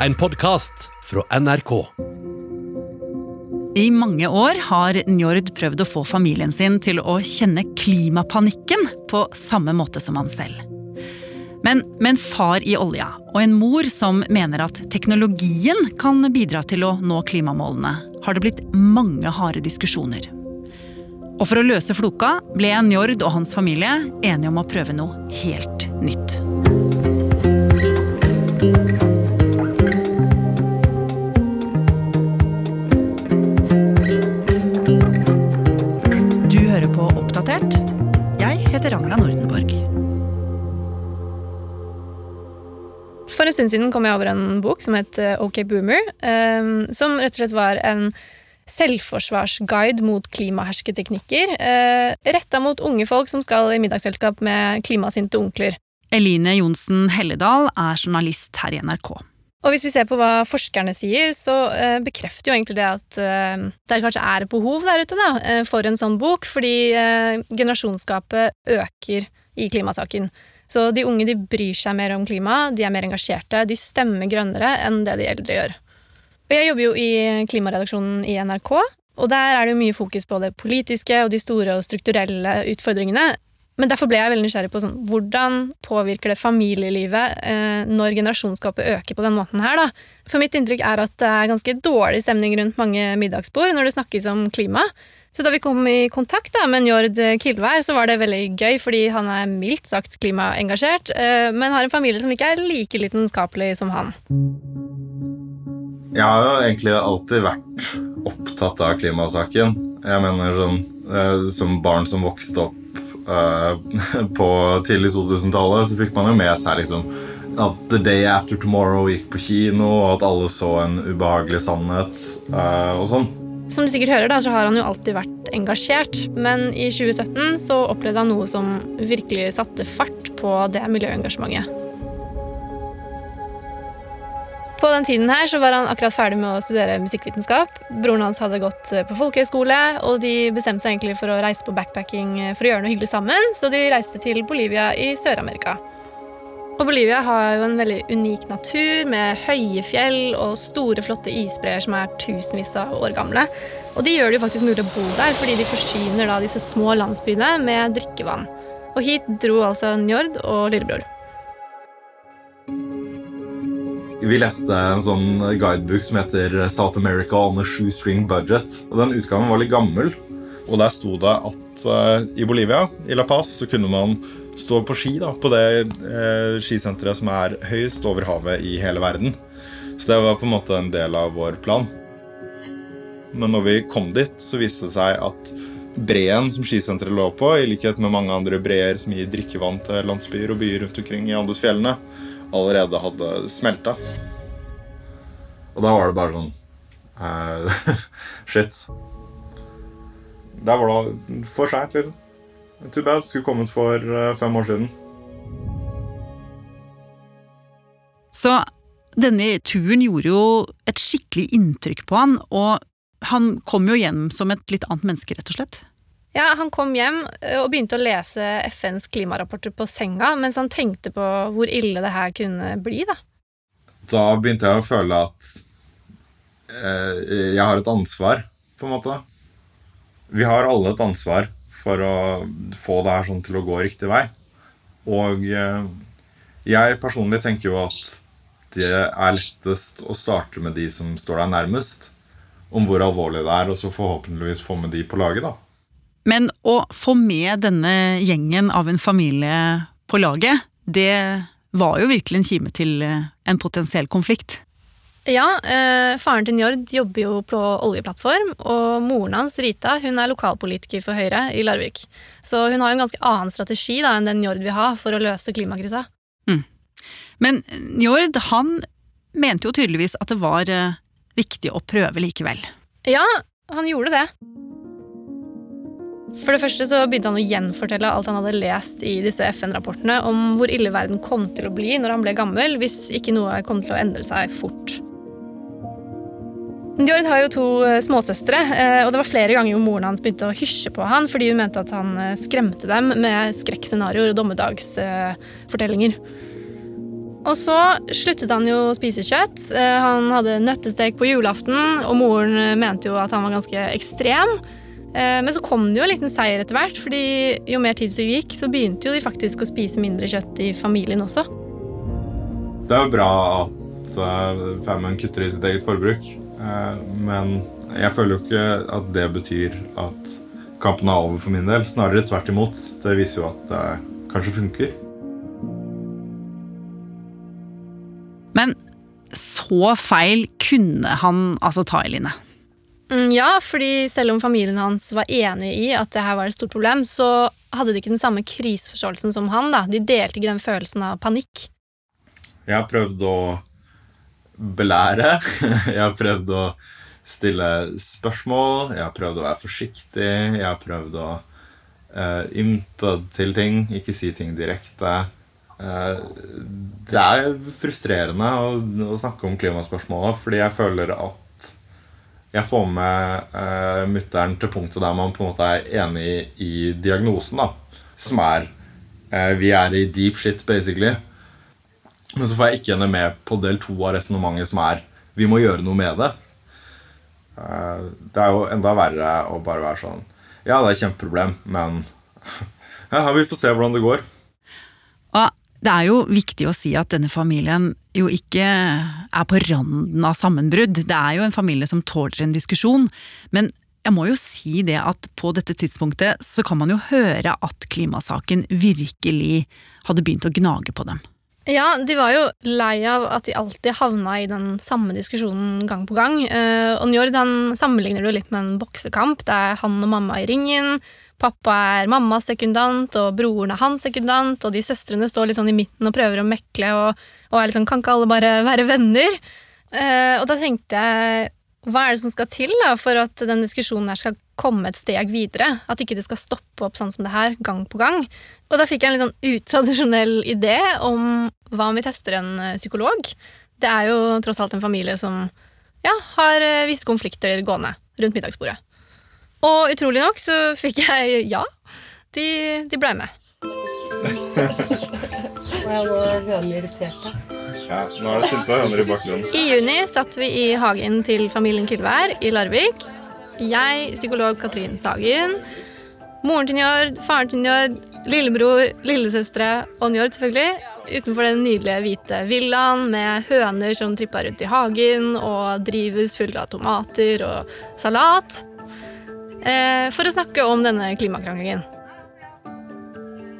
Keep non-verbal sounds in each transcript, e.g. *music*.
en podkast fra NRK. I mange år har Njord prøvd å få familien sin til å kjenne klimapanikken på samme måte som han selv. Men med en far i olja og en mor som mener at teknologien kan bidra til å nå klimamålene, har det blitt mange harde diskusjoner. Og for å løse floka ble Njord og hans familie enige om å prøve noe helt nytt. En stund siden kom jeg over en bok som het eh, OK Boomer, um, som rett og slett var en selvforsvarsguide mot klimahersketeknikker, uh, retta mot unge folk som skal i middagsselskap med klimasinte onkler. Eline Johnsen Helledal er journalist her i NRK. Og hvis vi ser på hva forskerne sier, så uh, bekrefter jo egentlig det at uh, det kanskje er et behov der ute da, uh, for en sånn bok, fordi eh, generasjonsgapet øker i klimasaken. Så de unge de bryr seg mer om klima, de er mer engasjerte, de stemmer grønnere enn det de eldre gjør. Og jeg jobber jo i klimaredaksjonen i NRK, og der er det jo mye fokus på det politiske og de store og strukturelle utfordringene. Men derfor ble jeg veldig nysgjerrig på sånn, hvordan påvirker det familielivet eh, når generasjonsgapet øker på den måten her. da? For mitt inntrykk er at det er ganske dårlig stemning rundt mange middagsbord når det snakkes om klima. Så da vi kom i kontakt da, med Njord Kilvær, så var det veldig gøy, fordi han er mildt sagt klimaengasjert, eh, men har en familie som ikke er like lidenskapelig som han. Jeg har jo egentlig alltid vært opptatt av klimasaken. Jeg mener sånn eh, Som barn som vokste opp eh, *laughs* på tidlig 2000-tallet, så fikk man jo med seg liksom at The Day After Tomorrow gikk på kino, og at alle så en ubehagelig sannhet og sånn. Som du sikkert hører, da, så har han jo alltid vært engasjert, men i 2017 så opplevde han noe som virkelig satte fart på det miljøengasjementet. På den tiden her så var han akkurat ferdig med å studere musikkvitenskap. Broren hans hadde gått eh, på folkehøyskole, og de bestemte seg egentlig for å reise på backpacking eh, for å gjøre noe hyggelig sammen, så de reiste til Bolivia i Sør-Amerika. Og Bolivia har jo en veldig unik natur med høye fjell og store, flotte isbreer som er tusenvis av år gamle. Og de gjør det jo faktisk mulig å bo der, fordi de forsyner da disse små landsbyene med drikkevann. Og hit dro altså Njord og lillebror. Vi leste en sånn guidebok som heter South America on a Shoestring Budget. Og Den utgaven var litt gammel, og der sto det at eh, i Bolivia, i La Paz, så kunne man stå på ski da, på det eh, skisenteret som er høyest over havet i hele verden. Så det var på en måte en del av vår plan. Men når vi kom dit, så viste det seg at breen som skisenteret lå på, i likhet med mange andre breer som gir drikkevann til landsbyer og byer rundt omkring i Andesfjellene, allerede hadde smelta. Og da var det bare sånn eh, *laughs* Shit. Der var det for seint, liksom. Too bad. Skulle kommet for eh, fem år siden. Så denne turen gjorde jo et skikkelig inntrykk på han, og han kom jo hjem som et litt annet menneske, rett og slett. Ja, Han kom hjem eh, og begynte å lese FNs klimarapporter på senga mens han tenkte på hvor ille det her kunne bli. Da Da begynte jeg å føle at eh, jeg har et ansvar, på en måte. Vi har alle et ansvar for å få det her sånn til å gå riktig vei. Og eh, jeg personlig tenker jo at det er lettest å starte med de som står deg nærmest, om hvor alvorlig det er, og så forhåpentligvis få med de på laget, da. Men å få med denne gjengen av en familie på laget, det var jo virkelig en kime til eh, en potensiell konflikt. Ja, eh, Faren til Njord jobber jo på oljeplattform, og moren hans, Rita, hun er lokalpolitiker for Høyre i Larvik. Så hun har jo en ganske annen strategi da, enn den Njord vil ha for å løse klimakrisa. Men Njord, han mente jo tydeligvis at det var eh, viktig å prøve likevel. Ja, han gjorde det. For det første så begynte han å gjenfortelle alt han hadde lest i disse FN-rapportene om hvor ille verden kom til å bli når han ble gammel, hvis ikke noe kom til å endre seg fort. Njord har jo to eh, småsøstre, eh, og det var flere ganger jo moren hans begynte å hysje på han fordi hun mente at han eh, skremte dem med skrekkscenarioer og dommedagsfortellinger. Og så sluttet han jo å spise kjøtt. Han hadde nøttestek på julaften, og moren mente jo at han var ganske ekstrem. Men så kom det jo en liten seier etter hvert, fordi jo mer tid som gikk, så begynte jo de faktisk å spise mindre kjøtt i familien også. Det er jo bra at Famine kutter i sitt eget forbruk, men jeg føler jo ikke at det betyr at kampen er over for min del. Snarere tvert imot. Det viser jo at det kanskje funker. Men så feil kunne han altså ta, i Line? Ja, fordi selv om familien hans var enig i at det her var et stort problem, så hadde de ikke den samme kriseforståelsen som han. da. De delte ikke den følelsen av panikk. Jeg har prøvd å belære. *laughs* Jeg har prøvd å stille spørsmål. Jeg har prøvd å være forsiktig. Jeg har prøvd å uh, ymte til ting, ikke si ting direkte. Uh, det er frustrerende å, å snakke om klimaspørsmålet, fordi jeg føler at jeg får med uh, mutter'n til punktet der man på en måte er enig i, i diagnosen, da. Som er uh, Vi er i deep shit, basically. Men så får jeg ikke henne med på del to av resonnementet, som er vi må gjøre noe med det. Eh, det er jo enda verre å bare være sånn Ja, det er et kjempeproblem, men *laughs* ja, vi får se hvordan det går. Og det er jo viktig å si at denne familien jo ikke er på randen av sammenbrudd. Det er jo en familie som tåler en diskusjon. Men jeg må jo si det at på dette tidspunktet så kan man jo høre at klimasaken virkelig hadde begynt å gnage på dem. Ja, de var jo lei av at de alltid havna i den samme diskusjonen gang på gang. Eh, og Njord han sammenligner det jo litt med en boksekamp. Det er han og mamma i ringen. Pappa er mammas sekundant, og broren er hans sekundant, og de søstrene står litt sånn i midten og prøver å mekle, og, og er liksom Kan ikke alle bare være venner? Eh, og da tenkte jeg hva er det som skal til da, for at den diskusjonen her skal komme et steg videre? At ikke det skal stoppe opp sånn som det her, gang på gang. Og da fikk jeg en litt sånn utradisjonell idé om hva om vi tester en eh, psykolog? Det er jo tross alt en familie som ja, har eh, visse konflikter gående rundt middagsbordet. Og utrolig nok så fikk jeg *laughs* ja. De, de blei med. Var irriterte. Ja, nå er det sinte høner i bakgrunnen. I juni satt vi i hagen til familien Kylvær i Larvik. Jeg, psykolog Katrin Sagen, moren til Njord, faren til Njord, lillebror, lillesøstre og Njord selvfølgelig. Utenfor den nydelige hvite villaen med høner som trippa rundt i hagen, og drivhus fulle av tomater og salat. Eh, for å snakke om denne klimakranglingen.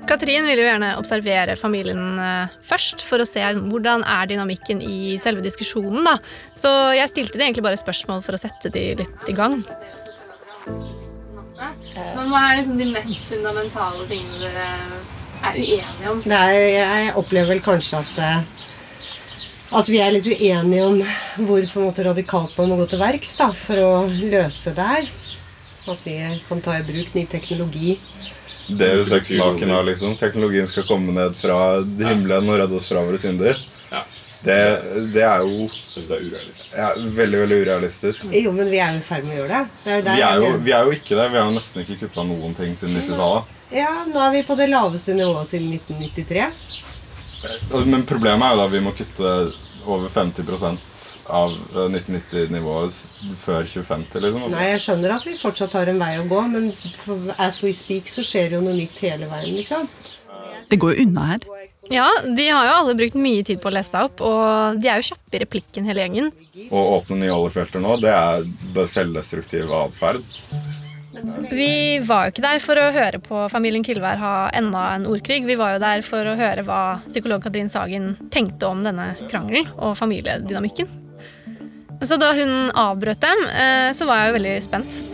Katrin ville jo gjerne observere familien eh, først, for å se hvordan er dynamikken i selve diskusjonen. da. Så jeg stilte de egentlig bare spørsmål for å sette de litt i gang. Men hva er liksom de mest fundamentale tingene dere er uenige om? Nei, er, jeg opplever vel kanskje at eh, at vi er litt uenige om hvor på en måte radikalt man må gå til verks da, for å løse det her. At vi kan ta i bruk ny teknologi. Det er jo sexsmaken av liksom. Teknologien skal komme ned fra himmelen og redde oss fra våre synder. Det, det er jo ja, veldig veldig urealistisk. Jo, men vi er jo i ferd med å gjøre det. det, er Vi er, jo, vi er jo ikke det. Vi har jo nesten ikke kutta noen ting siden 90-tallet. Ja, nå er vi på det laveste nivået siden 1993. Men problemet er jo da vi må kutte over 50 av eh, 1990-nivået før 2050. liksom. Nei, jeg skjønner at vi fortsatt har en vei å gå, men as we speak så skjer jo noe nytt hele veien, liksom. Det går jo unna her. Ja, De har jo alle brukt mye tid på å lese deg opp, og de er jo kjappe i replikken hele gjengen. Å åpne nye oljefelter nå, det er selvdestruktiv atferd. Vi var jo ikke der for å høre på familien Kilvær ha enda en ordkrig. Vi var jo der for å høre hva psykolog Katrin Sagen tenkte om denne krangelen og familiedynamikken. Så da hun avbrøt dem, eh, så var jeg jo veldig spent.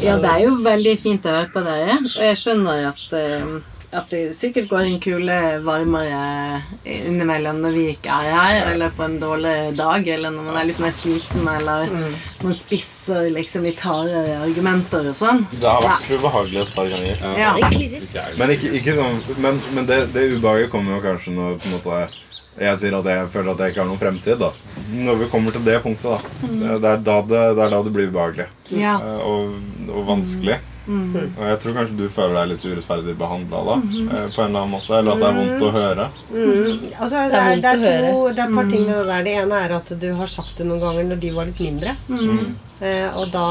Ja, det er jo veldig fint å høre på dere. Og jeg skjønner at, eh, at det sikkert går en kule varmere innimellom når vi ikke er her, eller på en dårlig dag, eller når man er litt mer sliten, eller man spisser liksom litt hardere argumenter og sånn. Det har vært ubehagelig et par ganger. Ja. Men, ikke, ikke sånn, men, men det, det ubehaget kommer jo kanskje når på en måte, jeg sier at jeg føler at jeg ikke har noen fremtid. da. Når vi kommer til det punktet, da. Det, det, er, da det, det er da det blir ubehagelig Ja. eh, og, og vanskelig. Og jeg tror kanskje du føler deg litt urettferdig behandla da, Mm. på en eller annen måte. Eller at det er vondt å høre. Altså, det, er det, er to, det er et par ting med det der. Det ene er at du har sagt det noen ganger når de var litt mindre. Eh, og da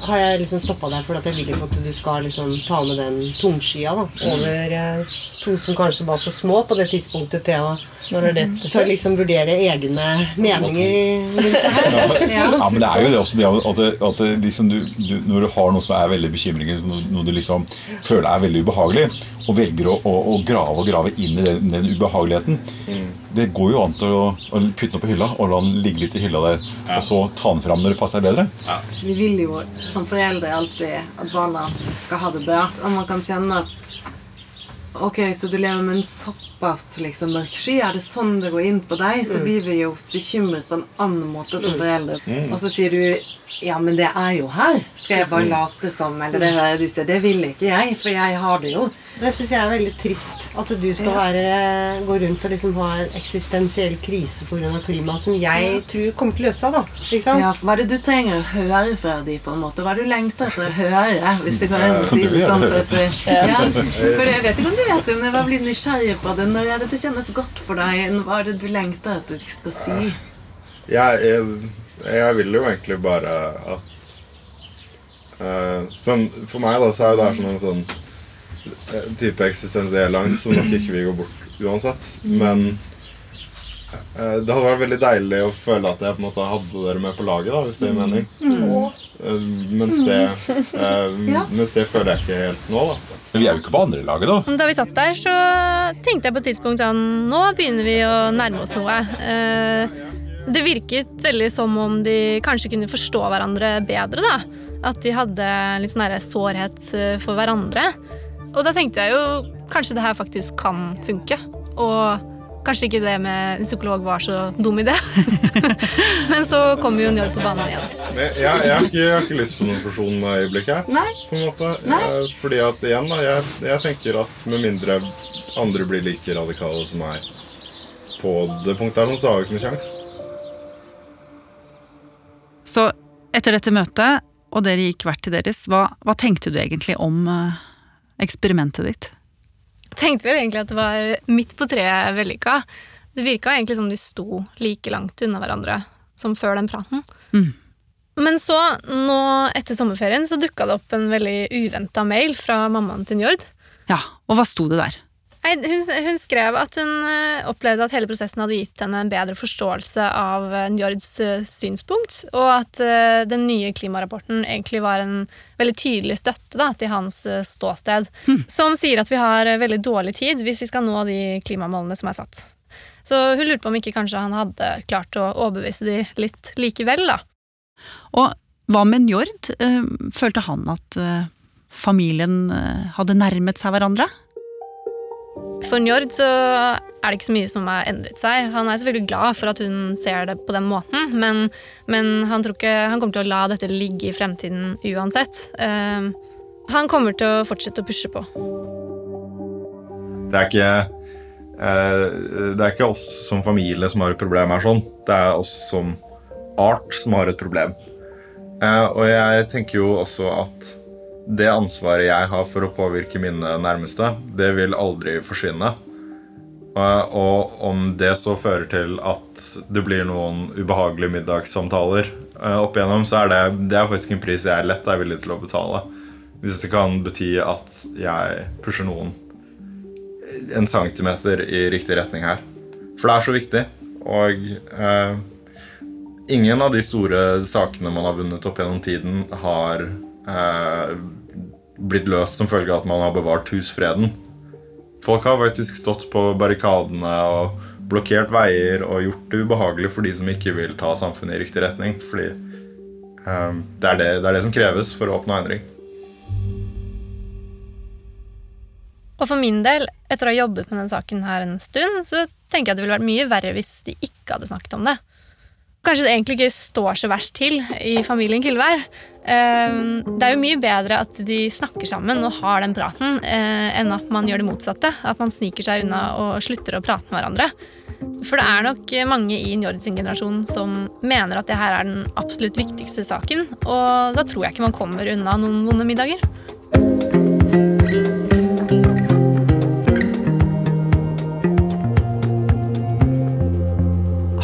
har jeg liksom stoppa deg for at jeg vil ikke at du skal liksom ta med den tungskia da, over eh, to som kanskje var for små på det tidspunktet til å, Når er det til å liksom vurdere egne meninger rundt det her. *laughs* Ja, men det er jo det også det at, det, at det liksom du, du, Når du har noe som er veldig bekymringer, noe, noe du liksom føler er veldig ubehagelig, og velger å, å, å grave og grave inn i den, den ubehageligheten Det går jo an til å, å putte den på hylla og la den ligge litt i hylla der, og så ta den fram når det passer bedre. Vi vil jo som foreldre alltid at barna skal ha det bra. Og man kan kjenne at Ok, så du lever med en såpass liksom, mørk sky. Er det sånn det går inn på deg, så blir vi jo bekymret på en annen måte som foreldre. Og så sier du Ja, men det er jo her. Skal jeg bare late som? Eller det du sier. Det vil ikke jeg, for jeg har det jo. Det syns jeg er veldig trist. At du skal være, gå rundt og liksom ha en eksistensiell krise pga. klimaet, som jeg tror kommer til å løse seg. da. Ja, Hva er det du trenger å høre fra de på en måte? Hva er det du lengter etter å høre? Hvis det går an å si det sånn. For, at, ja. for jeg vet ikke om du vet det, men jeg var blitt nysgjerrig på det. Når er dette kjennes godt for deg, hva er det du lengter etter de skal si? Jeg, jeg, jeg vil jo egentlig bare at uh, sånn, For meg da, så er jo det sånn en sånn eh, type eksistensiell angst som nok ikke vil gå bort uansett. Men eh, det hadde vært veldig deilig å føle at jeg på en måte hadde dere med på laget, da, hvis det gir mening. Mm. mens, det, eh, Ja. mens det føler jeg ikke helt nå, da. Men vi er jo ikke på andre laget, da. Da vi satt der, så tenkte jeg på et tidspunkt sånn Nå begynner vi å nærme oss noe. Eh, Det virket veldig som om de kanskje kunne forstå hverandre bedre, da. At de hadde litt sånn sårhet eh, for hverandre. Og da tenkte jeg jo kanskje det her faktisk kan funke. Og kanskje ikke det med en psykolog var så dum idé. *laughs* Men så kommer jo Njål på banen igjen. Jeg, jeg, jeg, har ikke, jeg har ikke lyst på noen fusjon øyeblikk her. Nei. På en måte. Nei. Eh, Fordi at igjen, da, jeg, jeg tenker at med mindre andre blir like radikale som meg på det punktet her, så har vi ikke noen sjanse. Så etter dette møtet, og dere gikk hvert til deres, hva, hva tenkte du egentlig om eh, eksperimentet ditt? Tenkte vel egentlig at det var midt på treet vellykka. Det virka egentlig som de sto like langt unna hverandre som før den praten. Mm. Men så, nå etter sommerferien, så dukka det opp en veldig uventa mail fra mammaen til Njord. Ja, og hva sto det der? Nei, Hun, hun skrev at hun eh, opplevde at hele prosessen hadde gitt henne en bedre forståelse av eh, Njords eh, synspunkt, og at den nye klimarapporten egentlig var en veldig tydelig støtte da, til hans ståsted, ståsted, som sier at vi har veldig dårlig tid hvis vi skal nå de klimamålene som er satt. Så hun lurte på om ikke kanskje han hadde klart å overbevise de litt likevel, da. Og hva med Njord? Følte han at familien hadde nærmet seg hverandre? For Njord så er det ikke så mye som har endret seg. Han er selvfølgelig glad for at hun ser det på den måten, men, men han ikke han kommer til å la dette ligge i fremtiden uansett. Uh, han kommer til å fortsette å pushe på. Det er ikke uh, Det er ikke oss som familie som har et problem her sånn. Det er oss som art som har et problem. Uh, og jeg tenker jo også at det ansvaret jeg har for å påvirke mine nærmeste, det vil aldri forsvinne. Og, og om det så fører til at det blir noen ubehagelige middagssamtaler eh, opp igjennom, så er det, det er faktisk en pris jeg lett er villig til å betale. Hvis det kan bety at jeg pusher noen en centimeter i riktig retning her. For det er så viktig. Og eh, ingen av de store sakene man har vunnet opp gjennom tiden, har eh, blitt løst som følge av at man har bevart husfreden. Folk har faktisk stått på barrikadene og blokkert veier og gjort det ubehagelig for de som ikke vil ta samfunnet i riktig retning. Fordi um, det, er det, det er det som kreves for å oppnå endring. Og for min del, etter å ha jobbet med denne saken her en stund, så tenker jeg at det ville vært mye verre hvis de ikke hadde snakket om det. Kanskje det egentlig ikke står så verst til i familien Killvær. Eh, Det er jo mye bedre at de snakker sammen og har den praten, eh, enn at man gjør det motsatte. At man sniker seg unna og slutter å prate med hverandre. For det er nok mange i Njord sin generasjon som mener at det her er den absolutt viktigste saken, og da tror jeg ikke man kommer unna noen vonde middager.